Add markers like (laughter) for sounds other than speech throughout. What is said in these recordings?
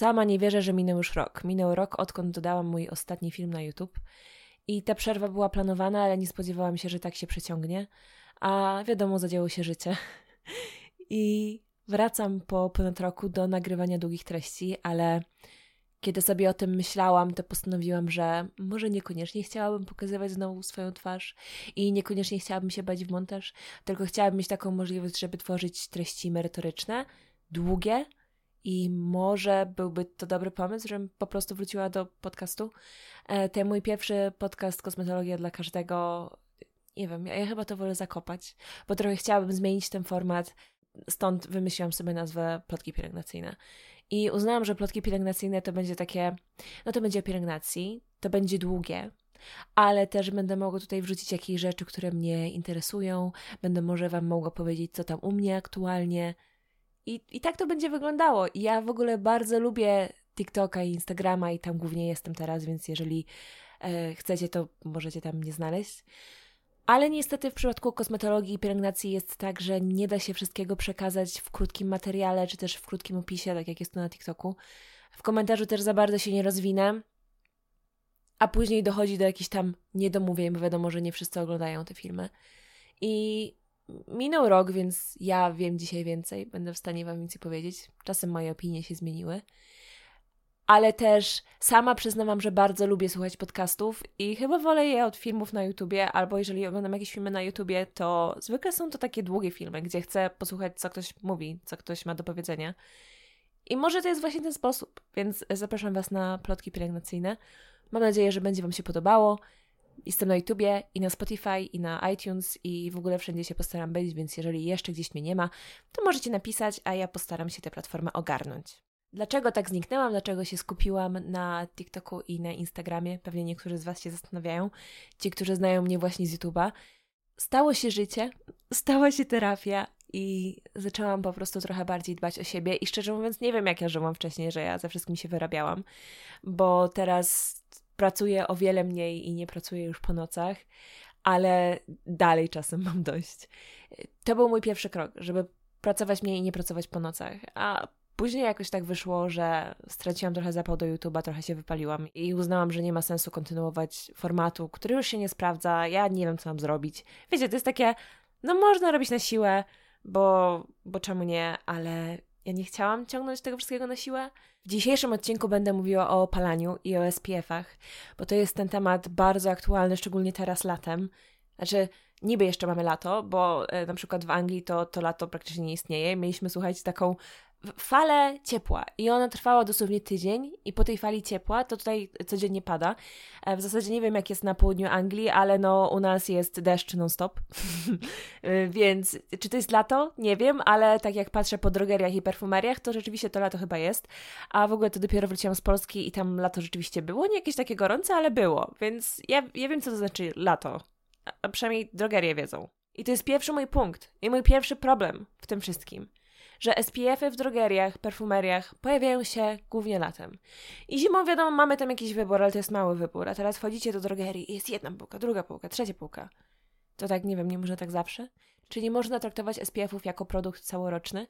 sama nie wierzę, że minął już rok. Minął rok, odkąd dodałam mój ostatni film na YouTube. I ta przerwa była planowana, ale nie spodziewałam się, że tak się przeciągnie. A wiadomo, zadziało się życie. (laughs) I wracam po ponad roku do nagrywania długich treści, ale kiedy sobie o tym myślałam, to postanowiłam, że może niekoniecznie chciałabym pokazywać znowu swoją twarz i niekoniecznie chciałabym się bać w montaż, tylko chciałabym mieć taką możliwość, żeby tworzyć treści merytoryczne, długie i może byłby to dobry pomysł, żebym po prostu wróciła do podcastu. E, ten mój pierwszy podcast Kosmetologia dla każdego, nie wiem, ja, ja chyba to wolę zakopać, bo trochę chciałabym zmienić ten format, stąd wymyśliłam sobie nazwę Plotki Pielęgnacyjne. I uznałam, że plotki pielęgnacyjne to będzie takie, no to będzie o pielęgnacji, to będzie długie, ale też będę mogła tutaj wrzucić jakieś rzeczy, które mnie interesują, będę może Wam mogła powiedzieć, co tam u mnie aktualnie. I, I tak to będzie wyglądało. I ja w ogóle bardzo lubię TikToka i Instagrama i tam głównie jestem teraz, więc jeżeli e, chcecie, to możecie tam mnie znaleźć. Ale niestety w przypadku kosmetologii i pielęgnacji jest tak, że nie da się wszystkiego przekazać w krótkim materiale, czy też w krótkim opisie, tak jak jest to na TikToku. W komentarzu też za bardzo się nie rozwinę, a później dochodzi do jakichś tam niedomówień, bo wiadomo, że nie wszyscy oglądają te filmy. I minął rok, więc ja wiem dzisiaj więcej, będę w stanie Wam więcej powiedzieć. Czasem moje opinie się zmieniły ale też sama przyznam że bardzo lubię słuchać podcastów i chyba wolę je od filmów na YouTubie, albo jeżeli oglądam jakieś filmy na YouTubie, to zwykle są to takie długie filmy, gdzie chcę posłuchać, co ktoś mówi, co ktoś ma do powiedzenia. I może to jest właśnie ten sposób, więc zapraszam Was na plotki pielęgnacyjne. Mam nadzieję, że będzie Wam się podobało. Jestem na YouTubie i na Spotify i na iTunes i w ogóle wszędzie się postaram być, więc jeżeli jeszcze gdzieś mnie nie ma, to możecie napisać, a ja postaram się tę platformę ogarnąć. Dlaczego tak zniknęłam? Dlaczego się skupiłam na TikToku i na Instagramie? Pewnie niektórzy z Was się zastanawiają. Ci, którzy znają mnie właśnie z YouTube'a. Stało się życie, (laughs) stała się terapia i zaczęłam po prostu trochę bardziej dbać o siebie. I szczerze mówiąc, nie wiem, jak ja żyłam wcześniej, że ja ze wszystkim się wyrabiałam, bo teraz pracuję o wiele mniej i nie pracuję już po nocach, ale dalej czasem (laughs) mam dość. To był mój pierwszy krok, żeby pracować mniej i nie pracować po nocach. A Później jakoś tak wyszło, że straciłam trochę zapał do YouTube'a, trochę się wypaliłam i uznałam, że nie ma sensu kontynuować formatu, który już się nie sprawdza. Ja nie wiem, co mam zrobić. Wiecie, to jest takie, no można robić na siłę, bo, bo czemu nie, ale ja nie chciałam ciągnąć tego wszystkiego na siłę. W dzisiejszym odcinku będę mówiła o opalaniu i o SPF-ach, bo to jest ten temat bardzo aktualny, szczególnie teraz latem. Znaczy, niby jeszcze mamy lato, bo e, na przykład w Anglii to, to lato praktycznie nie istnieje. Mieliśmy, słuchajcie, taką falę ciepła i ona trwała dosłownie tydzień i po tej fali ciepła to tutaj codziennie pada. E, w zasadzie nie wiem jak jest na południu Anglii, ale no u nas jest deszcz non-stop. (laughs) E, więc czy to jest lato? Nie wiem, ale tak jak patrzę po drogeriach i perfumeriach, to rzeczywiście to lato chyba jest. A w ogóle to dopiero wróciłam z Polski i tam lato rzeczywiście było. Nie jakieś takie gorące, ale było. Więc ja, ja wiem co to znaczy lato. A przynajmniej drogerie wiedzą. I to jest pierwszy mój punkt i mój pierwszy problem w tym wszystkim że SPF-y w drogeriach, perfumeriach pojawiają się głównie latem. I zimą wiadomo, mamy tam jakiś wybór, ale to jest mały wybór. A teraz wchodzicie do drogerii i jest jedna półka, druga półka, trzecia półka. To tak, nie wiem, nie można tak zawsze? Czyli można traktować SPF-ów jako produkt całoroczny?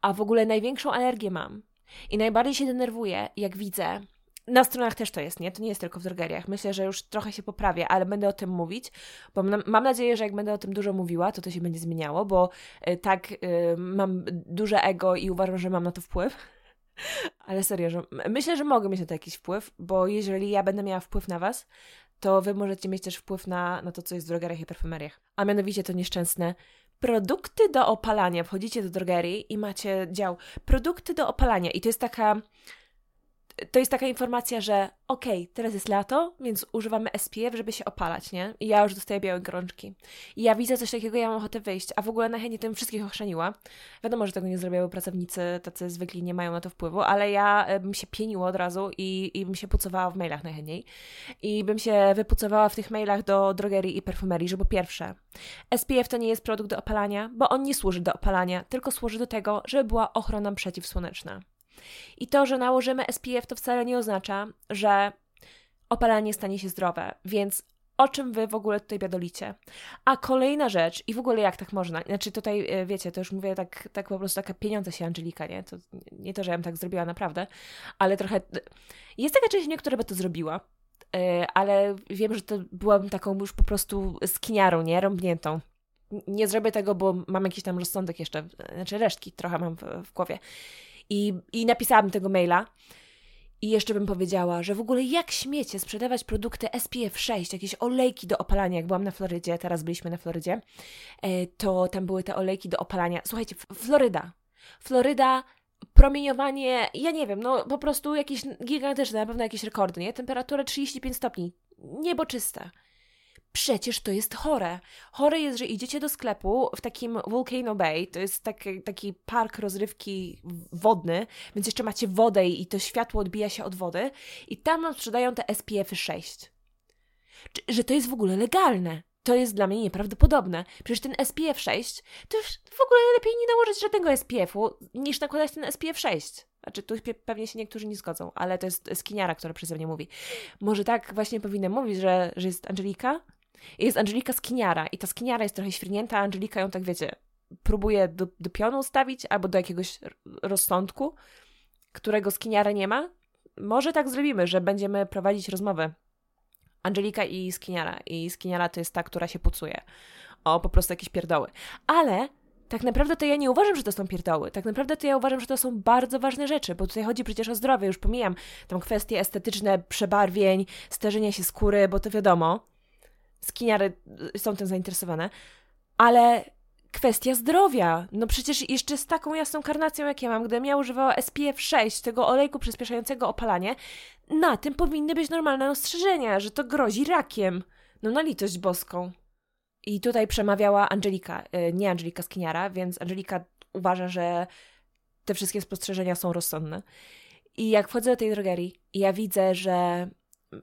A w ogóle największą alergię mam. I najbardziej się denerwuję, jak widzę, na stronach też to jest, nie? To nie jest tylko w drogeriach. Myślę, że już trochę się poprawię, ale będę o tym mówić, bo mam nadzieję, że jak będę o tym dużo mówiła, to to się będzie zmieniało, bo y, tak y, mam duże ego i uważam, że mam na to wpływ. (laughs) Ale serio, że myślę, że mogę mieć na to jakiś wpływ, bo jeżeli ja będę miała wpływ na Was, to Wy możecie mieć też wpływ na, na to, co jest w drogeriach i perfumeriach. A mianowicie to nieszczęsne produkty do opalania. Wchodzicie do drogerii i macie dział produkty do opalania i to jest taka to jest taka informacja, że okej, okay, teraz jest lato, więc używamy SPF, żeby się opalać, nie? I ja już dostaję białe gorączki. I ja widzę coś takiego, ja mam ochotę wyjść, a w ogóle najchętniej tym wszystkich ochrzaniła. Wiadomo, że tego nie zrobiły pracownicy, tacy zwykli nie mają na to wpływu, ale ja e, bym się pieniła od razu i, i bym się pucowała w mailach najchętniej. I bym się wypucowała w tych mailach do drogerii i perfumerii, że po pierwsze, SPF to nie jest produkt do opalania, bo on nie służy do opalania, tylko służy do tego, żeby była ochrona przeciwsłoneczna. I to, że nałożymy SPF, to wcale nie oznacza, że opalanie stanie się zdrowe, więc o czym wy w ogóle tutaj biadolicie. A kolejna rzecz, i w ogóle jak tak można? Znaczy tutaj, e, wiecie, to już mówię tak, tak po prostu taka pieniądze się Angelika, nie? To nie to, że ja bym tak zrobiła naprawdę, ale trochę... Jest taka część mnie, która by to zrobiła, e, ale wiem, że to byłabym taką już po prostu skiniarą, nie? Rąbniętą. Nie zrobię tego, bo mam jakiś tam rozsądek jeszcze, znaczy resztki trochę mam w, w głowie. I, I napisałabym tego maila, i jeszcze bym powiedziała, że w ogóle jak śmiecie sprzedawać produkty SPF 6, jakieś olejki do opalania, jak byłam na Florydzie, teraz byliśmy na Florydzie, e, to tam były te olejki do opalania. Słuchajcie, Floryda. Floryda, promieniowanie, ja nie wiem, no po prostu jakieś gigantyczne, na pewno jakieś rekordy, nie? Temperatura 35 stopni, niebo czyste. Przecież to jest chore. Chore jest, że idziecie do sklepu w takim Volcano Bay, to jest taki, taki park rozrywki wodny, więc jeszcze macie wodę i to światło odbija się od wody i tam nam sprzedają te SPF 6. Że to jest w ogóle legalne. To jest dla mnie nieprawdopodobne. Przecież ten SPF 6 to już w ogóle lepiej nie nałożyć żadnego SPF-u niż nakładać ten SPF 6. Znaczy, tu pewnie się niektórzy nie zgodzą, ale to jest skiniara, która przeze mnie mówi. Może tak właśnie powinna mówić, że, że jest Angelika? Jest Angelika Skiniara i ta Skiniara jest trochę świrnięta, a Angelika ją tak, wiecie, próbuje do, do pionu ustawić albo do jakiegoś rozsądku, którego Skiniara nie ma. Może tak zrobimy, że będziemy prowadzić rozmowę Angelika i Skiniara. I Skiniara to jest ta, która się pucuje o po prostu jakieś pierdoły. Ale tak naprawdę to ja nie uważam, że to są pierdoły. Tak naprawdę to ja uważam, że to są bardzo ważne rzeczy, bo tutaj chodzi przecież o zdrowie. Już pomijam tam kwestie estetyczne, przebarwień, starzenia się skóry, bo to wiadomo skiniary y, są tym zainteresowane, ale kwestia zdrowia. No przecież jeszcze z taką jasną karnacją, jak ja mam, gdybym ja używała SPF 6, tego olejku przyspieszającego opalanie, na tym powinny być normalne ostrzeżenia, że to grozi rakiem. No na litość boską. I tutaj przemawiała Angelika, y, nie Angelika Skiniara, więc Angelika uważa, że te wszystkie spostrzeżenia są rozsądne. I jak wchodzę do tej drogerii i ja widzę, że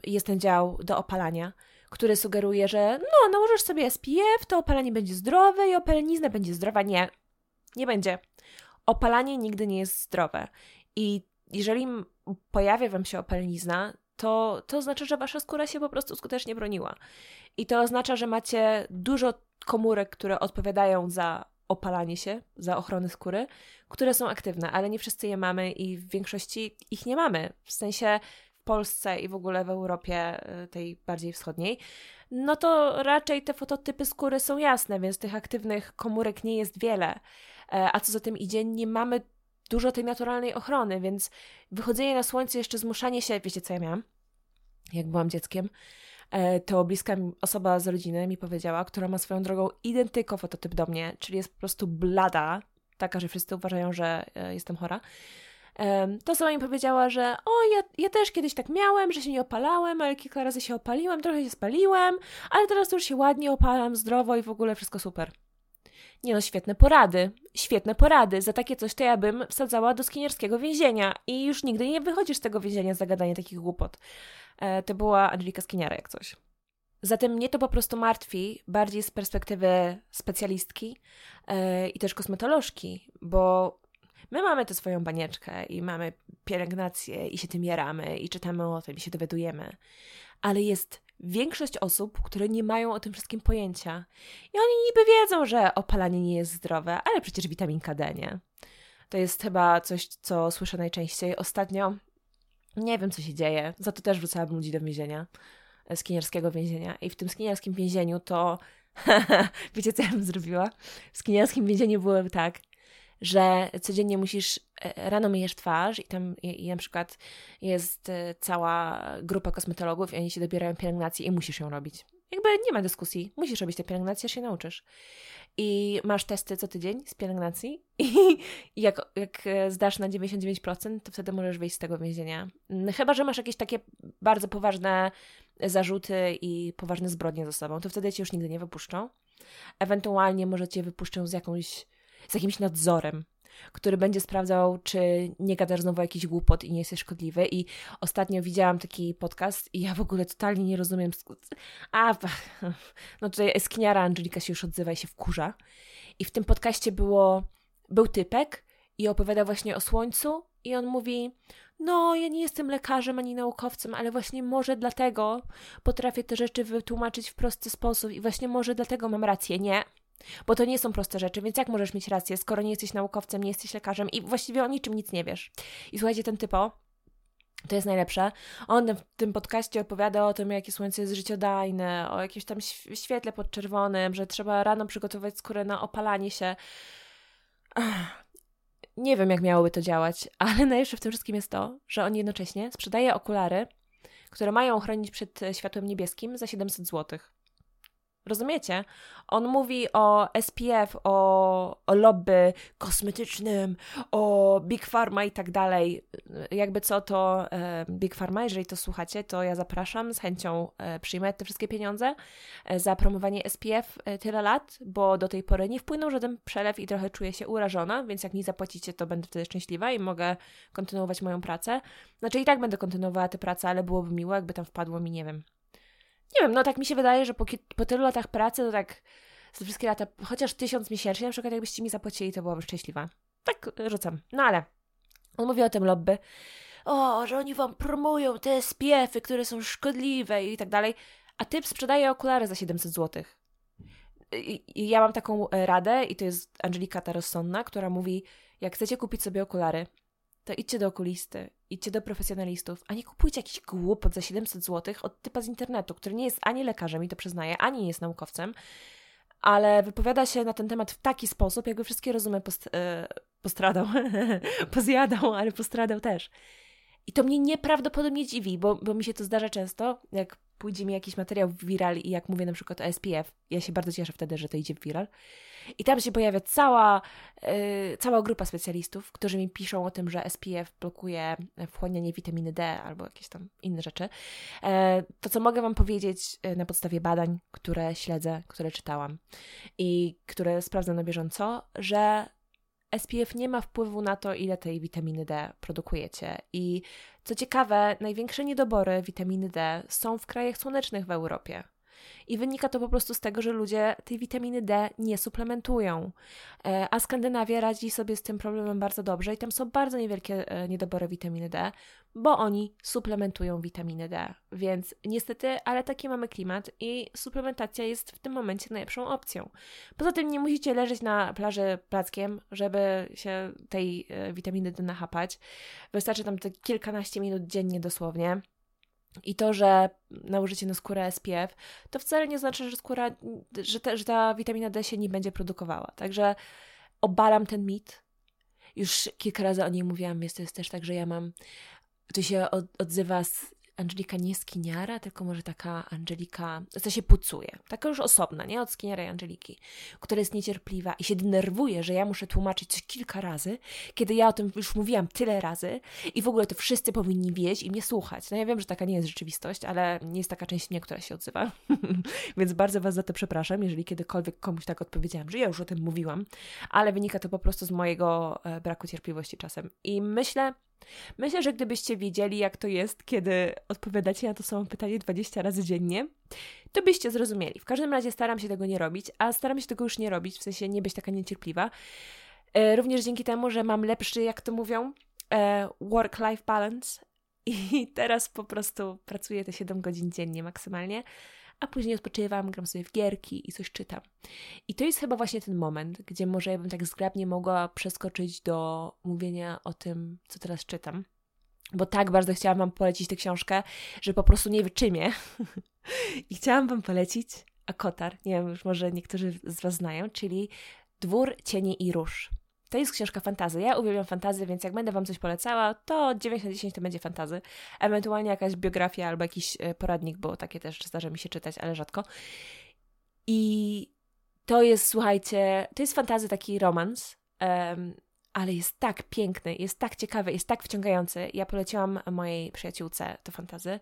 jest ten dział do opalania, który sugeruje, że no, nałożysz sobie SPF, to opalanie będzie zdrowe i opalenizna będzie zdrowa. Nie, nie będzie. Opalanie nigdy nie jest zdrowe. I jeżeli pojawia Wam się opalenizna, to, to oznacza, że Wasza skóra się po prostu skutecznie broniła. I to oznacza, że macie dużo komórek, które odpowiadają za opalanie się, za ochronę skóry, które są aktywne, ale nie wszyscy je mamy i w większości ich nie mamy. W sensie Polsce i w ogóle w Europie y, tej bardziej wschodniej, no to raczej te fototypy skóry są jasne, więc tych aktywnych komórek nie jest wiele. E, a co za tym idzie, nie mamy dużo tej naturalnej ochrony, więc wychodzenie na słońce, jeszcze zmuszanie się, wiecie co ja miałam, jak byłam dzieckiem, e, to bliska osoba z rodziny mi powiedziała, która ma swoją drogą identyko fototyp do mnie, czyli jest po prostu blada, taka, że wszyscy uważają, że e, jestem chora to sama mi powiedziała, że o, ja, ja też kiedyś tak miałem, że się nie opalałem, ale kilka razy się opaliłem, trochę się spaliłem, ale teraz już się ładnie opalam, zdrowo i w ogóle wszystko super. Nie no, świetne porady, świetne porady. Za takie coś to ja bym wsadzała do skinierskiego więzienia i już nigdy nie wychodzisz z tego więzienia za gadanie takich głupot. E, to była Angelika Skiniara jak coś. Zatem mnie to po prostu martwi, bardziej z perspektywy specjalistki e, i też kosmetolożki, bo My mamy tę swoją banieczkę i mamy pielęgnację i się tym jaramy i czytamy o tym i się dowiadujemy. Ale jest większość osób, które nie mają o tym wszystkim pojęcia. I oni niby wiedzą, że opalanie nie jest zdrowe, ale przecież witaminka D, nie? To jest chyba coś, co słyszę najczęściej. Ostatnio nie wiem, co się dzieje. Za to też wrzucałabym ludzi do więzienia. Skinierskiego więzienia. I w tym skinierskim więzieniu to... (laughs) Wiecie, co ja bym zrobiła? W skinierskim więzieniu byłoby tak, że codziennie musisz, e, rano myjesz twarz i tam i, i na przykład jest e, cała grupa kosmetologów i oni się dobierają pielęgnacji i musisz ją robić. Jakby nie ma dyskusji, musisz robić tę pielęgnację, się nauczysz. I masz testy co tydzień z pielęgnacji i, (laughs) i jak, jak e, zdasz na 99%, to wtedy możesz wyjść z tego więzienia. Mm, chyba, że masz jakieś takie bardzo poważne zarzuty i poważne zbrodnie ze sobą, to wtedy cię już nigdy nie wypuszczą. Ewentualnie może cię wypuszczą z jakąś z jakimś nadzorem, który będzie sprawdzał, czy nie gadasz znowu jakiś głupot i nie jesteś szkodliwy. I ostatnio widziałam taki podcast i ja w ogóle totalnie nie rozumiem. A, (laughs) no tutaj skiniara Angelika się już odzywa i się wkurza. I w tym podcaście było, był typek i opowiada właśnie o słońcu I on mówi: No, ja nie jestem lekarzem ani naukowcem, ale właśnie może dlatego potrafię te rzeczy wytłumaczyć w prosty sposób i właśnie może dlatego mam rację. Nie. Bo to nie są proste rzeczy, więc jak możesz mieć rację, skoro nie jesteś naukowcem, nie jesteś lekarzem i właściwie o niczym nic nie wiesz. I słuchajcie, ten typo, to jest najlepsze. On w tym podcaście opowiada o tym, jakie słońce jest życiodajne, o jakimś tam świetle podczerwonym, że trzeba rano przygotować skórę na opalanie się. Nie wiem, jak miałoby to działać, ale (laughs) najlepsze w tym wszystkim jest to, że on jednocześnie sprzedaje okulary, które mają chronić przed światłem niebieskim za 700 złotych. Rozumiecie? On mówi o SPF, o, o lobby kosmetycznym, o Big Pharma i tak dalej. Jakby co to e, Big Pharma, jeżeli to słuchacie, to ja zapraszam, z chęcią e, przyjmę te wszystkie pieniądze e, za promowanie SPF e, tyle lat, bo do tej pory nie wpłynął żaden przelew i trochę czuję się urażona, więc jak mi zapłacicie, to będę wtedy szczęśliwa i mogę kontynuować moją pracę. Znaczy i tak będę kontynuowała tę pracę, ale byłoby miło, jakby tam wpadło mi, nie wiem, nie wiem, no tak mi się wydaje, że po, po tylu latach pracy, to tak za wszystkie lata, chociaż tysiąc miesięcznie, na przykład jakbyście mi zapłacili, to byłabym szczęśliwa. Tak rzucam. No ale on mówi o tym lobby. O, że oni wam promują te SPF-y, które są szkodliwe i tak dalej, a typ sprzedaje okulary za 700 zł. I, I ja mam taką e, radę, i to jest Angelika ta rozsądna, która mówi: Jak chcecie kupić sobie okulary, to idźcie do okulisty, idźcie do profesjonalistów, a nie kupujcie jakiś głupot za 700 zł od typa z internetu, który nie jest ani lekarzem, i to przyznaję, ani nie jest naukowcem, ale wypowiada się na ten temat w taki sposób, jakby wszystkie rozumy post yy, postradał, (laughs) pozjadał, ale postradał też. I to mnie nieprawdopodobnie dziwi, bo, bo mi się to zdarza często, jak pójdzie mi jakiś materiał w viral i jak mówię na przykład o SPF, ja się bardzo cieszę wtedy, że to idzie w viral. I tam się pojawia cała, yy, cała grupa specjalistów, którzy mi piszą o tym, że SPF blokuje wchłanianie witaminy D albo jakieś tam inne rzeczy. Yy, to, co mogę Wam powiedzieć yy, na podstawie badań, które śledzę, które czytałam i które sprawdzam na bieżąco, że SPF nie ma wpływu na to, ile tej witaminy D produkujecie. I co ciekawe, największe niedobory witaminy D są w krajach słonecznych w Europie. I wynika to po prostu z tego, że ludzie tej witaminy D nie suplementują. E, a Skandynawia radzi sobie z tym problemem bardzo dobrze i tam są bardzo niewielkie e, niedobory witaminy D, bo oni suplementują witaminę D. Więc niestety, ale taki mamy klimat i suplementacja jest w tym momencie najlepszą opcją. Poza tym nie musicie leżeć na plaży plackiem, żeby się tej e, witaminy D nachapać. Wystarczy tam te kilkanaście minut dziennie dosłownie. I to, że nałożycie na skórę SPF, to wcale nie znaczy, że skóra, że, te, że ta witamina D się nie będzie produkowała. Także obalam ten mit. Już kilka razy o niej mówiłam, jest to jest też tak, że ja mam, tu się od, odzywa z Angelika nie skiniara, tylko może taka Angelika, co się pucuje, taka już osobna, nie od skiniara i Angeliki, która jest niecierpliwa i się denerwuje, że ja muszę tłumaczyć coś kilka razy, kiedy ja o tym już mówiłam tyle razy i w ogóle to wszyscy powinni wiedzieć i mnie słuchać. No ja wiem, że taka nie jest rzeczywistość, ale nie jest taka część mnie, która się odzywa, (laughs) więc bardzo Was za to przepraszam, jeżeli kiedykolwiek komuś tak odpowiedziałam, że ja już o tym mówiłam, ale wynika to po prostu z mojego e, braku cierpliwości czasem. I myślę, Myślę, że gdybyście wiedzieli, jak to jest, kiedy odpowiadacie na to samo pytanie 20 razy dziennie, to byście zrozumieli. W każdym razie staram się tego nie robić, a staram się tego już nie robić, w sensie nie być taka niecierpliwa. E, również dzięki temu, że mam lepszy, jak to mówią, e, work-life balance i (laughs) teraz po prostu pracuję te 7 godzin dziennie maksymalnie a później odpoczywam, gram sobie w gierki i coś czytam. I to jest chyba właśnie ten moment, gdzie może ja bym tak zgrabnie mogła przeskoczyć do mówienia o tym, co teraz czytam. Bo tak bardzo chciałam Wam polecić tę książkę, że po prostu nie wyczymię. (laughs) I chciałam Wam polecić Akotar, nie wiem, już może niektórzy z Was znają, czyli Dwór, Cienie i Róż. To jest książka fantazy. Ja uwielbiam fantazy, więc jak będę Wam coś polecała, to 9 na 10 to będzie fantazy. Ewentualnie jakaś biografia albo jakiś e, poradnik, bo takie też zdarza mi się czytać, ale rzadko. I to jest, słuchajcie, to jest fantazy taki romans. Um, ale jest tak piękny, jest tak ciekawy, jest tak wciągający. Ja poleciłam mojej przyjaciółce to fantazy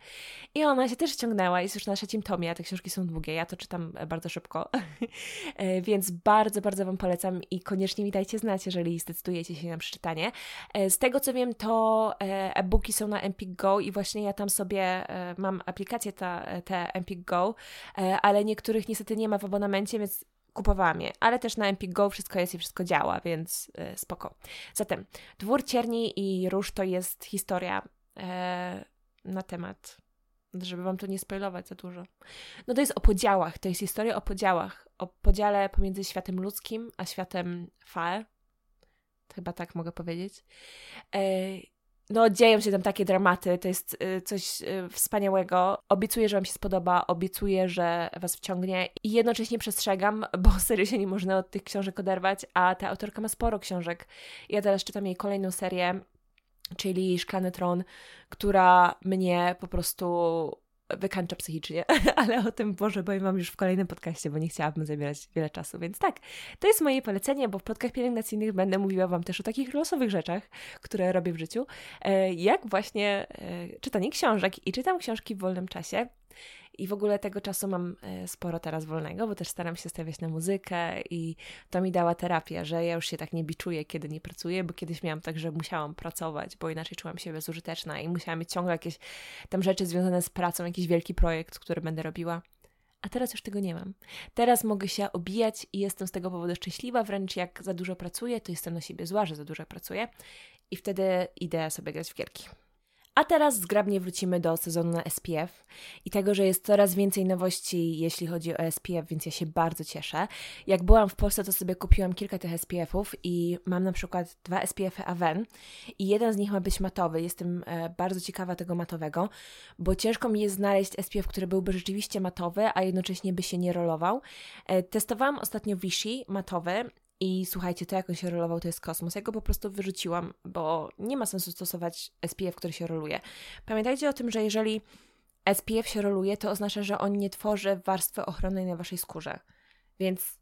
i ona się też wciągnęła, jest już na trzecim tomie, te książki są długie, ja to czytam bardzo szybko, (laughs) e, więc bardzo, bardzo Wam polecam i koniecznie mi dajcie znać, jeżeli zdecydujecie się na przeczytanie. E, z tego co wiem, to e, e-booki są na Empik Go i właśnie ja tam sobie mam aplikację ta, te Empik Go, ale niektórych niestety nie ma w abonamencie, więc kupowałam je, ale też na Empik Go wszystko jest i wszystko działa, więc yy, spoko. Zatem Dwór Cierni i Róż to jest historia yy, na temat, żeby wam to nie spoilować za dużo. No to jest o podziałach, to jest historia o podziałach, o podziale pomiędzy światem ludzkim a światem Fae. Chyba tak mogę powiedzieć. Yy, no, dzieją się tam takie dramaty, to jest y, coś y, wspaniałego. Obiecuję, że Wam się spodoba, obiecuję, że Was wciągnie i jednocześnie przestrzegam, bo (laughs) serio się nie można od tych książek oderwać, a ta autorka ma sporo książek. Ja teraz czytam jej kolejną serię, czyli Szklany Tron, która mnie po prostu wykańcza psychicznie, (laughs) ale o tym Boże bo mam już w kolejnym podcaście, bo nie chciałabym zabierać wiele czasu, więc tak, to jest moje polecenie, bo w podcastach pielęgnacyjnych będę mówiła Wam też o takich losowych rzeczach, które robię w życiu, e, jak właśnie e, czytanie książek. I czytam książki w wolnym czasie, i w ogóle tego czasu mam e, sporo teraz wolnego, bo też staram się stawiać na muzykę i to mi dała terapia, że ja już się tak nie biczuję, kiedy nie pracuję, bo kiedyś miałam tak, że musiałam pracować, bo inaczej czułam się bezużyteczna i musiałam mieć ciągle jakieś tam rzeczy związane z pracą, jakiś wielki projekt, który będę robiła. A teraz już tego nie mam. Teraz mogę się obijać i jestem z tego powodu szczęśliwa, wręcz jak za dużo pracuję, to jestem na siebie zła, że za dużo pracuję i wtedy idę sobie grać w gierki. A teraz zgrabnie wrócimy do sezonu na SPF i tego, że jest coraz więcej nowości, jeśli chodzi o SPF, więc ja się bardzo cieszę. Jak byłam w Polsce, to sobie kupiłam kilka tych SPF-ów i mam na przykład dwa SPF-y Aven i jeden z nich ma być matowy. Jestem e, bardzo ciekawa tego matowego, bo ciężko mi jest znaleźć SPF, który byłby rzeczywiście matowy, a jednocześnie by się nie rolował. E, testowałam ostatnio Vichy matowy i słuchajcie, to jak on się rolował, to jest kosmos. Ja go po prostu wyrzuciłam, bo nie ma sensu stosować SPF, który się roluje. Pamiętajcie o tym, że jeżeli SPF się roluje, to oznacza, że on nie tworzy warstwy ochronnej na waszej skórze. Więc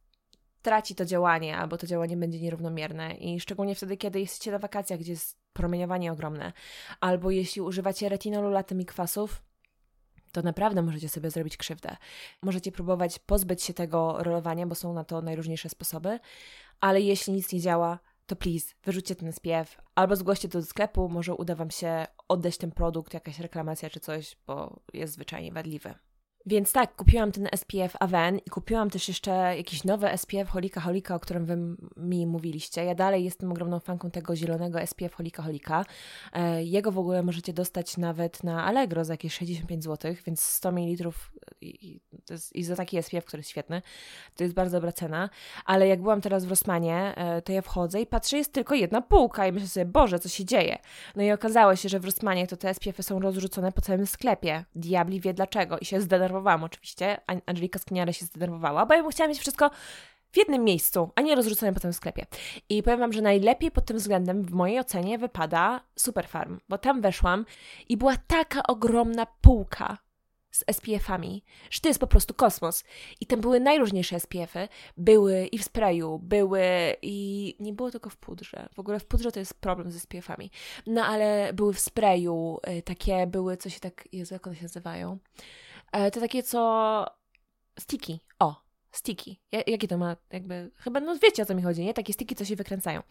traci to działanie, albo to działanie będzie nierównomierne. I szczególnie wtedy, kiedy jesteście na wakacjach, gdzie jest promieniowanie ogromne, albo jeśli używacie retinolu, latem i kwasów, to naprawdę możecie sobie zrobić krzywdę. Możecie próbować pozbyć się tego rolowania, bo są na to najróżniejsze sposoby, ale jeśli nic nie działa, to please, wyrzućcie ten SPF albo zgłoście to do sklepu, może uda Wam się oddać ten produkt, jakaś reklamacja czy coś, bo jest zwyczajnie wadliwy. Więc tak, kupiłam ten SPF Aven i kupiłam też jeszcze jakiś nowy SPF Holika Holika, o którym wy mi mówiliście. Ja dalej jestem ogromną fanką tego zielonego SPF Holika Holika. E, jego w ogóle możecie dostać nawet na Allegro za jakieś 65 zł, więc 100 ml i, i za taki SPF, który jest świetny. To jest bardzo dobra cena. Ale jak byłam teraz w Rosmanie, e, to ja wchodzę i patrzę, jest tylko jedna półka i myślę sobie, Boże, co się dzieje? No i okazało się, że w Rosmanie to te SPF-y są rozrzucone po całym sklepie. Diabli wie dlaczego i się zdenerwowałam oczywiście. Angelika Skiniara się zdenerwowała, bo ja bym chciała mieć wszystko w jednym miejscu, a nie rozrzucone potem w sklepie. I powiem Wam, że najlepiej pod tym względem w mojej ocenie wypada Superfarm, bo tam weszłam i była taka ogromna półka z SPF-ami, że to jest po prostu kosmos. I tam były najróżniejsze SPF-y. Były i w sprayu, były i nie było tylko w pudrze. W ogóle w pudrze to jest problem ze SPF-ami. No ale były w sprayu, y, takie były, co się tak, Jezu, jak one się nazywają? E, to takie co sticky. O, sticky. Jakie to ma jakby, chyba no wiecie o co mi chodzi, nie? Takie sticky, co się wykręcają.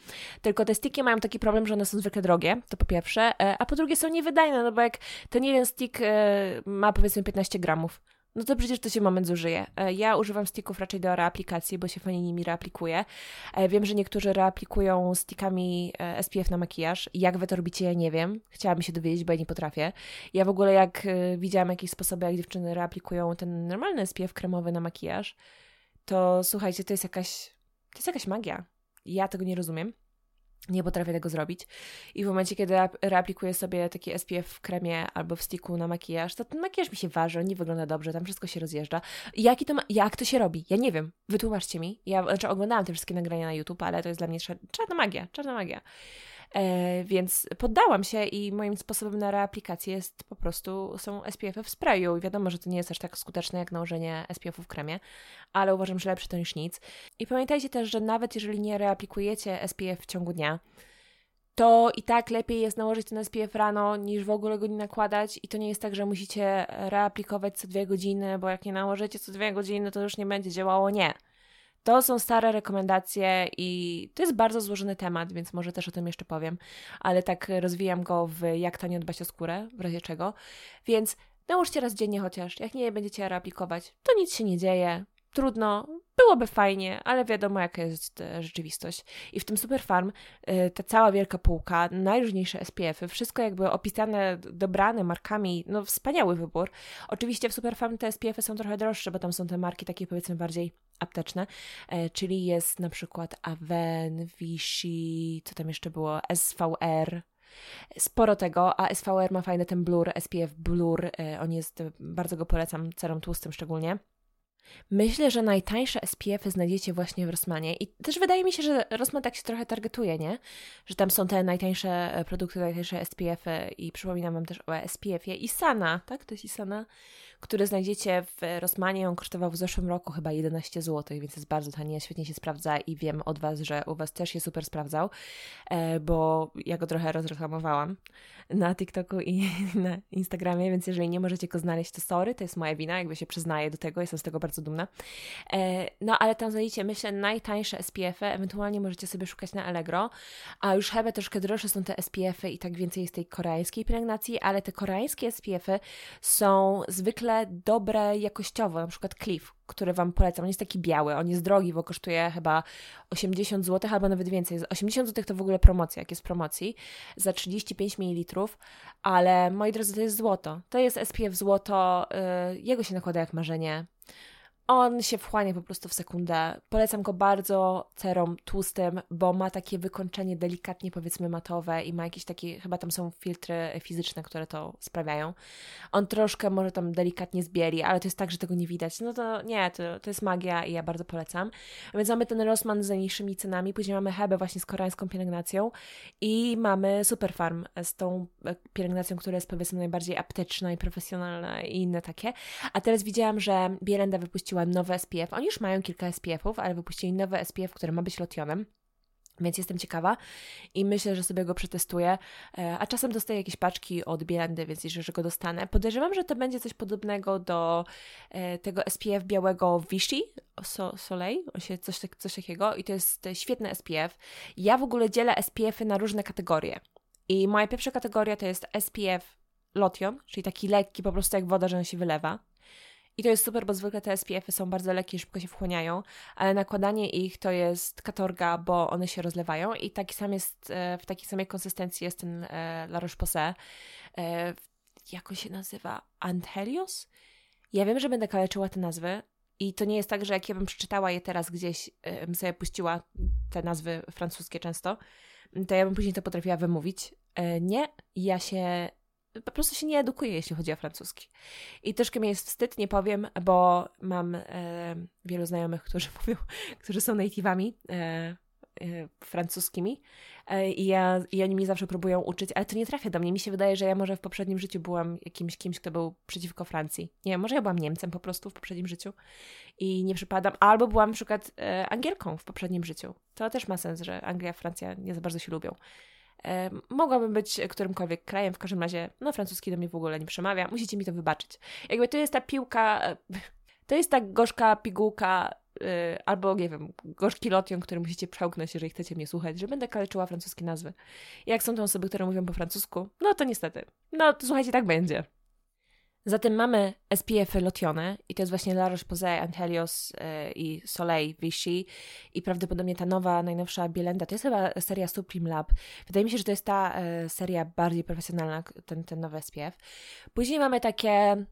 Tylko te sticky mają taki problem, że one są zwykle drogie, to po pierwsze, e, a po drugie są niewydajne, no bo jak ten jeden stick e, ma powiedzmy 15 gramów, no to przecież to się moment zużyje. E, ja używam sticków raczej do reaplikacji, bo się fajnie nimi reaplikuje. Wiem, że niektórzy reaplikują stickami SPF na makijaż. Jak wy to robicie, ja nie wiem. Chciałabym się dowiedzieć, bo ja nie potrafię. Ja w ogóle jak widziałam jakieś sposoby, jak dziewczyny reaplikują ten normalny SPF kremowy na makijaż, to słuchajcie, to jest jakaś, to jest jakaś magia. Ja tego nie rozumiem nie potrafię tego zrobić. I w momencie, kiedy reaplikuję sobie taki SPF w kremie albo w sticku na makijaż, to ten makijaż mi się waży, nie wygląda dobrze, tam wszystko się rozjeżdża. Jaki to ma, jak to się robi? Ja nie wiem. Wytłumaczcie mi. Ja znaczy, oglądałam te wszystkie nagrania na YouTube, ale to jest dla mnie czarna magia, czarna magia. E, więc poddałam się i moim sposobem na reaplikację jest po prostu, są SPF-y w sprayu i wiadomo, że to nie jest aż tak skuteczne jak nałożenie SPF-u w kremie, ale uważam, że lepsze to niż nic. I pamiętajcie też, że nawet jeżeli nie reaplikujecie SPF w ciągu dnia, to i tak lepiej jest nałożyć ten SPF rano, niż w ogóle go nie nakładać. I to nie jest tak, że musicie reaplikować co dwie godziny, bo jak nie nałożycie co dwie godziny, to już nie będzie działało. Nie. To są stare rekomendacje i to jest bardzo złożony temat, więc może też o tym jeszcze powiem, ale tak rozwijam go w jak tanio dbać o skórę, w razie czego. Więc nałóżcie raz dziennie chociaż, jak nie będziecie reaplikować, to nic się nie dzieje, trudno, byłoby fajnie, ale wiadomo, jaka jest e, rzeczywistość. I w tym Superfarm e, ta cała wielka półka, najróżniejsze SPF-y, wszystko jakby opisane, dobrane markami, no wspaniały wybór. Oczywiście w Superfarm te SPF-y są trochę droższe, bo tam są te marki takie powiedzmy bardziej apteczne, e, czyli jest na przykład Aven, Vichy, co tam jeszcze było, SVR, Sporo tego, a SVR ma fajny ten blur, SPF blur, on jest, bardzo go polecam, cerą tłustym szczególnie. Myślę, że najtańsze SPF-y znajdziecie właśnie w Rossmanie i też wydaje mi się, że Rossmann tak się trochę targetuje, nie? Że tam są te najtańsze e, produkty, najtańsze SPF-y i przypominam Wam też o SPF-ie Isana, tak? To jest Isana, który znajdziecie w Rossmanie. On kosztował w zeszłym roku chyba 11 zł, więc jest bardzo tani, świetnie się sprawdza i wiem od Was, że u Was też się super sprawdzał, e, bo ja go trochę rozreklamowałam na TikToku i (laughs) na Instagramie, więc jeżeli nie możecie go znaleźć, to sorry, to jest moja wina, jakby się przyznaję do tego, jestem z tego bardzo dumna. E, no ale tam znajdziecie, myślę, najtańsze SPF-y, ewentualnie możecie sobie szukać na Allegro, a już chyba troszkę droższe są te SPF-y i tak więcej jest tej koreańskiej pielęgnacji, ale te koreańskie SPF-y są zwykle dobre jakościowo, na przykład Cliff, który Wam polecam. On jest taki biały, on jest drogi, bo kosztuje chyba 80 zł, albo nawet więcej. 80 zł to w ogóle promocja, jak jest promocji, za 35 ml, ale moi drodzy, to jest złoto. To jest SPF złoto, yy, jego się nakłada jak marzenie. On się wchłania po prostu w sekundę. Polecam go bardzo cerą tłustym, bo ma takie wykończenie delikatnie powiedzmy matowe i ma jakieś takie, chyba tam są filtry fizyczne, które to sprawiają. On troszkę może tam delikatnie zbieli, ale to jest tak, że tego nie widać. No to nie, to, to jest magia i ja bardzo polecam. Więc mamy ten Rossmann z najniższymi cenami, później mamy Hebę właśnie z koreańską pielęgnacją i mamy Superfarm z tą e, pielęgnacją, która jest powiedzmy najbardziej apteczna i profesjonalna i inne takie. A teraz widziałam, że Bielenda wypuściła wypuściła nowe SPF. Oni już mają kilka SPF-ów, ale wypuścili nowe SPF, które ma być lotionem. Więc jestem ciekawa i myślę, że sobie go przetestuję. E, a czasem dostaję jakieś paczki od Bielandy, więc jeżeli że go dostanę. Podejrzewam, że to będzie coś podobnego do e, tego SPF białego Vichy, so, Soleil, coś, tak, coś takiego. I to jest świetny SPF. Ja w ogóle dzielę SPF-y na różne kategorie. I moja pierwsza kategoria to jest SPF Lotion, czyli taki lekki, po prostu jak woda, że on się wylewa. I to jest super, bo zwykle te SPF-y są bardzo lekkie, szybko się wchłaniają, ale nakładanie ich to jest katorga, bo one się rozlewają i taki sam jest, e, w takiej samej konsystencji jest ten e, La Roche-Posay. E, jak on się nazywa? Anthelios? Ja wiem, że będę kaleczyła te nazwy i to nie jest tak, że jak ja bym przeczytała je teraz gdzieś, bym sobie puściła te nazwy francuskie często, to ja bym później to potrafiła wymówić. Nie, ja się po prostu się nie edukuję, jeśli chodzi o francuski. I troszkę mi jest wstyd, nie powiem, bo mam e, wielu znajomych, którzy (laughs) mówią, którzy są native'ami e, e, francuskimi e, i, ja, i oni mi zawsze próbują uczyć, ale to nie trafia do mnie. Mi się wydaje, że ja może w poprzednim życiu byłam jakimś kimś, kto był przeciwko Francji. Nie może ja byłam Niemcem po prostu w poprzednim życiu i nie przypadam, albo byłam na przykład e, Angielką w poprzednim życiu. To też ma sens, że Anglia Francja nie za bardzo się lubią. Mogłabym być którymkolwiek krajem, w każdym razie, no francuski do mnie w ogóle nie przemawia, musicie mi to wybaczyć. Jakby to jest ta piłka, e, to jest ta gorzka pigułka, e, albo nie wiem, gorzki lotion, który musicie przełknąć, jeżeli chcecie mnie słuchać, że będę kaleczyła francuskie nazwy. I jak są to osoby, które mówią po francusku, no to niestety. No to słuchajcie, tak będzie. Zatem mamy SPF-y lotione i to jest właśnie La Roche-Posay, Antelios yy, i Soleil Vichy i prawdopodobnie ta nowa, najnowsza Bielenda, to jest chyba seria Supreme Lab. Wydaje mi się, że to jest ta yy, seria bardziej profesjonalna, ten, ten nowy SPF. Później mamy takie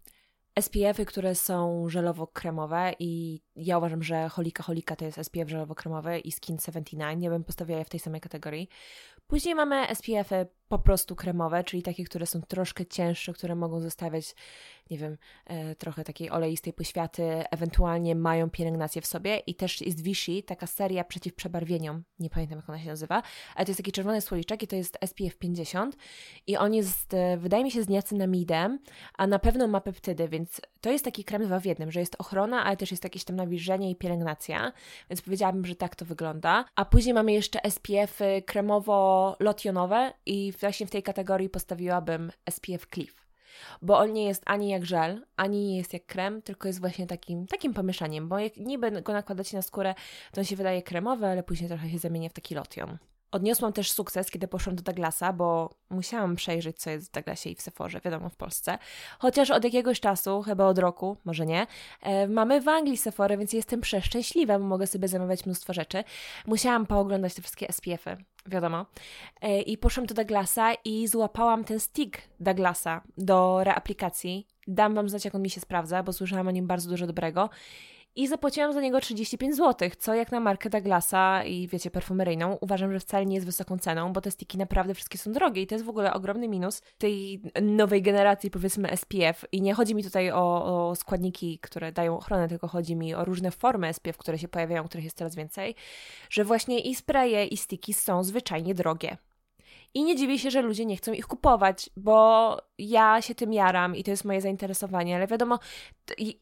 SPF-y, które są żelowo-kremowe i ja uważam, że Holika Holika to jest SPF żelowo-kremowy i Skin 79, nie bym postawiła je w tej samej kategorii. Później mamy SPF-y po prostu kremowe, czyli takie, które są troszkę cięższe, które mogą zostawiać, nie wiem, e, trochę takiej oleistej poświaty, ewentualnie mają pielęgnację w sobie. I też jest Vichy, taka seria przeciw przebarwieniom, nie pamiętam jak ona się nazywa, ale to jest taki czerwony słoiczek i to jest SPF 50 i on jest, e, wydaje mi się, z niacinamidem, a na pewno ma peptydy, więc to jest taki krem dwa w jednym, że jest ochrona, ale też jest jakieś tam nawilżenie i pielęgnacja, więc powiedziałabym, że tak to wygląda. A później mamy jeszcze SPF kremowo-lotionowe i właśnie w tej kategorii postawiłabym SPF Cliff. Bo on nie jest ani jak żel, ani nie jest jak krem, tylko jest właśnie takim, takim pomieszaniem, bo jak niby go nakładacie na skórę, to on się wydaje kremowy, ale później trochę się zamienia w taki lotion. Odniosłam też sukces, kiedy poszłam do Douglasa, bo musiałam przejrzeć, co jest w Douglasie i w Sephorze, wiadomo, w Polsce. Chociaż od jakiegoś czasu, chyba od roku, może nie, e, mamy w Anglii Sephora, więc jestem przeszczęśliwa, bo mogę sobie zamawiać mnóstwo rzeczy. Musiałam pooglądać te wszystkie SPF-y, wiadomo. E, I poszłam do Douglasa i złapałam ten stick Douglasa do reaplikacji. Dam Wam znać, jak on mi się sprawdza, bo słyszałam o nim bardzo dużo dobrego i zapłaciłam za niego 35 zł, co jak na markę Douglasa i wiecie, perfumeryjną, uważam, że wcale nie jest wysoką ceną, bo te stiki naprawdę wszystkie są drogie i to jest w ogóle ogromny minus tej nowej generacji, powiedzmy SPF. I nie chodzi mi tutaj o, o składniki, które dają ochronę, tylko chodzi mi o różne formy SPF, które się pojawiają, których jest coraz więcej, że właśnie i spraye, i stiki są zwyczajnie drogie. I nie dziwię się, że ludzie nie chcą ich kupować, bo ja się tym jaram i to jest moje zainteresowanie, ale wiadomo,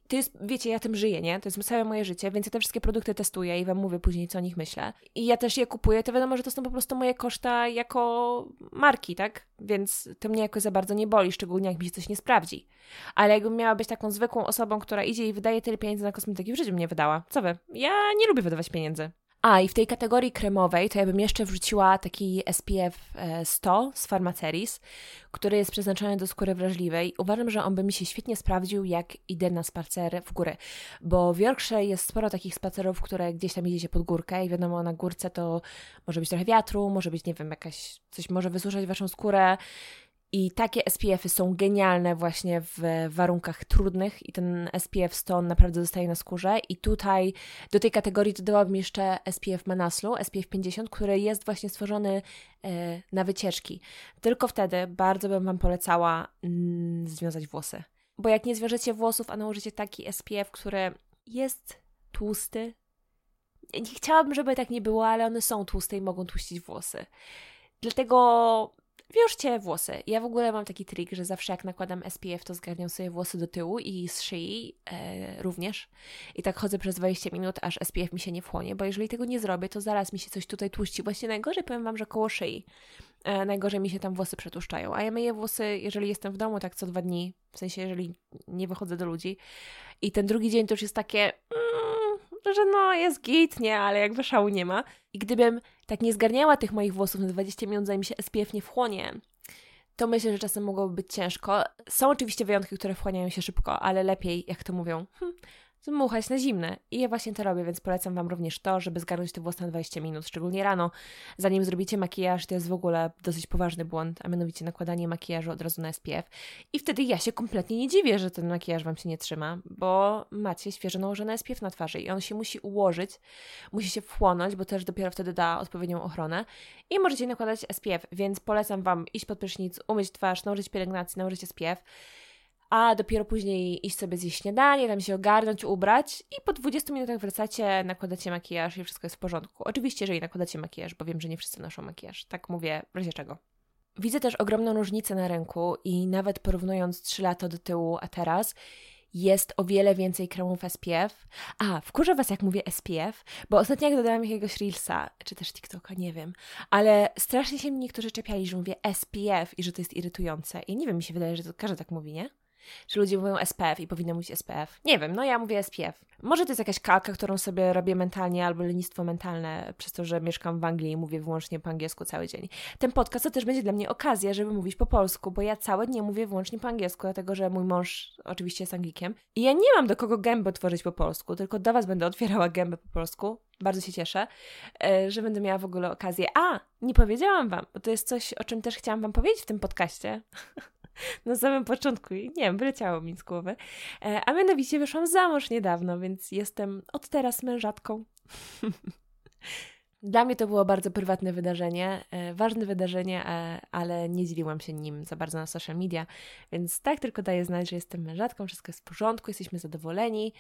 to jest, wiecie, ja tym żyję, nie? To jest całe moje życie, więc ja te wszystkie produkty testuję i Wam mówię później, co o nich myślę. I ja też je kupuję, to wiadomo, że to są po prostu moje koszta jako marki, tak? Więc to mnie jakoś za bardzo nie boli, szczególnie jak mi się coś nie sprawdzi. Ale jakbym miała być taką zwykłą osobą, która idzie i wydaje tyle pieniędzy na kosmetyki, w życiu mnie wydała. Co Wy? Ja nie lubię wydawać pieniędzy. A, i w tej kategorii kremowej to ja bym jeszcze wrzuciła taki SPF 100 e, z Pharmaceris, który jest przeznaczony do skóry wrażliwej. Uważam, że on by mi się świetnie sprawdził, jak idę na spacer w górę, bo w Yorkshire jest sporo takich spacerów, które gdzieś tam idziecie pod górkę i wiadomo, na górce to może być trochę wiatru, może być, nie wiem, jakaś, coś może wysuszać Waszą skórę, i takie SPF-y są genialne właśnie w warunkach trudnych i ten SPF 100 naprawdę zostaje na skórze. I tutaj do tej kategorii dodałabym jeszcze SPF Manaslu, SPF 50, który jest właśnie stworzony e, na wycieczki. Tylko wtedy bardzo bym Wam polecała mm, związać włosy. Bo jak nie zwiążecie włosów, a nałożycie taki SPF, który jest tłusty, nie chciałabym, żeby tak nie było, ale one są tłuste i mogą tłuścić włosy. Dlatego wiążcie włosy. Ja w ogóle mam taki trik, że zawsze jak nakładam SPF, to zgarniam sobie włosy do tyłu i z szyi e, również. I tak chodzę przez 20 minut, aż SPF mi się nie wchłonie, bo jeżeli tego nie zrobię, to zaraz mi się coś tutaj tłuści. Właśnie najgorzej powiem Wam, że koło szyi. E, najgorzej mi się tam włosy przetłuszczają. A ja myję włosy, jeżeli jestem w domu, tak co dwa dni, w sensie jeżeli nie wychodzę do ludzi. I ten drugi dzień to już jest takie... Że no jest git, nie, ale jakby szału nie ma. I gdybym tak nie zgarniała tych moich włosów na 20 minut, zanim się SPF nie wchłonie, to myślę, że czasem mogłoby być ciężko. Są oczywiście wyjątki, które wchłaniają się szybko, ale lepiej, jak to mówią, hmm, zmuchać na zimne. I ja właśnie to robię, więc polecam Wam również to, żeby zgarnąć te włosy na 20 minut, szczególnie rano, zanim zrobicie makijaż. To jest w ogóle dosyć poważny błąd, a mianowicie nakładanie makijażu od razu na SPF. I wtedy ja się kompletnie nie dziwię, że ten makijaż Wam się nie trzyma, bo macie świeżo nałożony SPF na twarzy i on się musi ułożyć, musi się wchłonąć, bo też dopiero wtedy da odpowiednią ochronę i możecie nakładać SPF, więc polecam Wam iść pod prysznic, umyć twarz, nałożyć pielęgnację, nałożyć SPF a dopiero później iść sobie zjeść śniadanie, tam się ogarnąć, ubrać i po 20 minutach wracacie, nakładacie makijaż i wszystko jest w porządku. Oczywiście, jeżeli nakładacie makijaż, bo wiem, że nie wszyscy noszą makijaż. Tak mówię, w razie czego. Widzę też ogromną różnicę na rynku i nawet porównując 3 lata do tyłu, a teraz, jest o wiele więcej kremów SPF. A, wkurzę Was, jak mówię SPF, bo ostatnio jak dodałam jakiegoś Reelsa, czy też TikToka, nie wiem, ale strasznie się niektórzy czepiali, że mówię SPF i że to jest irytujące. I nie wiem, mi się wydaje, że to każdy tak mówi, nie? Czy ludzie mówią SPF i powinno mówić SPF? Nie wiem, no ja mówię SPF. Może to jest jakaś kalka, którą sobie robię mentalnie, albo lenistwo mentalne, przez to, że mieszkam w Anglii i mówię wyłącznie po angielsku cały dzień. Ten podcast to też będzie dla mnie okazja, żeby mówić po polsku, bo ja całe dnie mówię wyłącznie po angielsku, dlatego że mój mąż oczywiście jest Anglikiem. I ja nie mam do kogo gęby otworzyć po polsku, tylko do Was będę otwierała gębę po polsku. Bardzo się cieszę, e, że będę miała w ogóle okazję. A, nie powiedziałam Wam, bo to jest coś, o czym też chciałam Wam powiedzieć w tym podcaście. (laughs) (laughs) na samym początku i nie wiem, wyleciało mi z głowy. E, a mianowicie wyszłam za mąż niedawno, więc jestem od teraz mężatką. (laughs) Dla mnie to było bardzo prywatne wydarzenie, e, ważne wydarzenie, e, ale nie dzieliłam się nim za bardzo na social media, więc tak tylko daję znać, że jestem mężatką, wszystko jest w porządku, jesteśmy zadowoleni.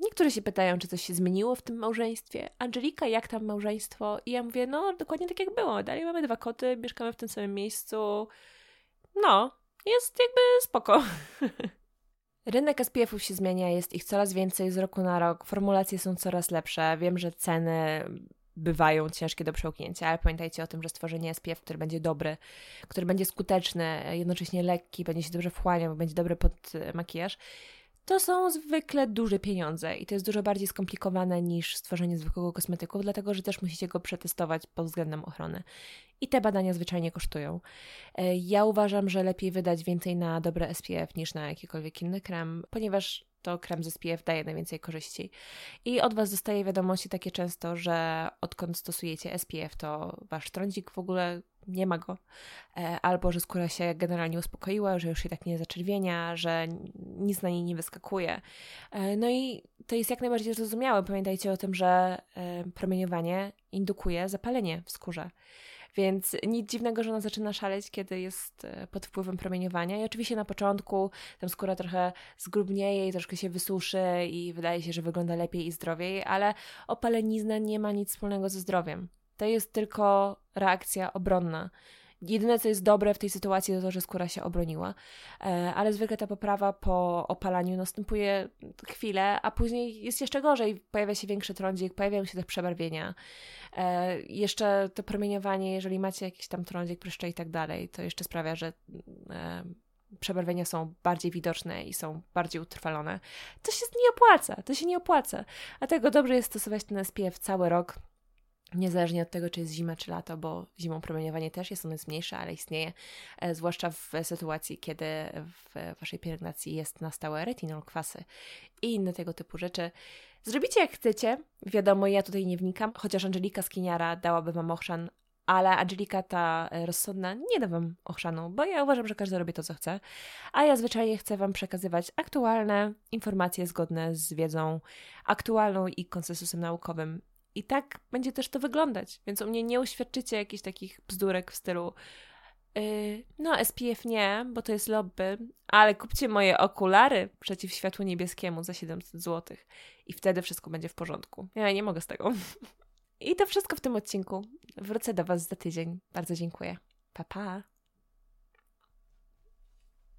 Niektórzy się pytają, czy coś się zmieniło w tym małżeństwie. Angelika, jak tam małżeństwo? I ja mówię, no dokładnie tak jak było. Dalej mamy dwa koty, mieszkamy w tym samym miejscu, no, jest jakby spoko. (laughs) Rynek SPF-ów się zmienia, jest ich coraz więcej z roku na rok, formulacje są coraz lepsze. Wiem, że ceny bywają ciężkie do przełknięcia, ale pamiętajcie o tym, że stworzenie SPF, który będzie dobry, który będzie skuteczny, jednocześnie lekki, będzie się dobrze wchłaniał, będzie dobry pod makijaż, to są zwykle duże pieniądze i to jest dużo bardziej skomplikowane niż stworzenie zwykłego kosmetyku, dlatego że też musicie go przetestować pod względem ochrony. I te badania zwyczajnie kosztują. E, ja uważam, że lepiej wydać więcej na dobre SPF niż na jakikolwiek inny krem, ponieważ to krem z SPF daje najwięcej korzyści. I od Was dostaję wiadomości takie często, że odkąd stosujecie SPF, to Wasz trądzik w ogóle nie ma go, e, albo że skóra się generalnie uspokoiła, że już się tak nie zaczerwienia, że nic na niej nie wyskakuje. E, no i to jest jak najbardziej zrozumiałe. Pamiętajcie o tym, że e, promieniowanie indukuje zapalenie w skórze. Więc nic dziwnego, że ona zaczyna szaleć, kiedy jest pod wpływem promieniowania. I oczywiście na początku tam skóra trochę zgrubnieje i troszkę się wysuszy i wydaje się, że wygląda lepiej i zdrowiej, ale opalenizna nie ma nic wspólnego ze zdrowiem. To jest tylko reakcja obronna. Jedyne, co jest dobre w tej sytuacji, to to, że skóra się obroniła, e, ale zwykle ta poprawa po opalaniu następuje chwilę, a później jest jeszcze gorzej. Pojawia się większy trądzik, pojawiają się te przebarwienia. E, jeszcze to promieniowanie, jeżeli macie jakiś tam trądzik, pryszcze i tak dalej, to jeszcze sprawia, że e, przebarwienia są bardziej widoczne i są bardziej utrwalone. To się nie opłaca, to się nie opłaca. Dlatego dobrze jest stosować ten SPF cały rok Niezależnie od tego, czy jest zima, czy lato, bo zimą promieniowanie też jest, ono jest mniejsze, ale istnieje, e, zwłaszcza w sytuacji, kiedy w waszej pielęgnacji jest na stałe retinol, kwasy i inne tego typu rzeczy. Zrobicie jak chcecie, wiadomo, ja tutaj nie wnikam, chociaż Angelika Skiniara dałaby wam ochrzan, ale Angelika ta e, rozsądna nie da wam ochrzanu, bo ja uważam, że każdy robi to, co chce, a ja zwyczajnie chcę wam przekazywać aktualne informacje zgodne z wiedzą aktualną i konsensusem naukowym i tak będzie też to wyglądać. Więc u mnie nie uświadczycie jakichś takich bzdurek w stylu yy, no SPF nie, bo to jest lobby, ale kupcie moje okulary przeciw światłu niebieskiemu za 700 zł i wtedy wszystko będzie w porządku. Ja nie mogę z tego. (laughs) I to wszystko w tym odcinku. Wrócę do Was za tydzień. Bardzo dziękuję. Pa, pa.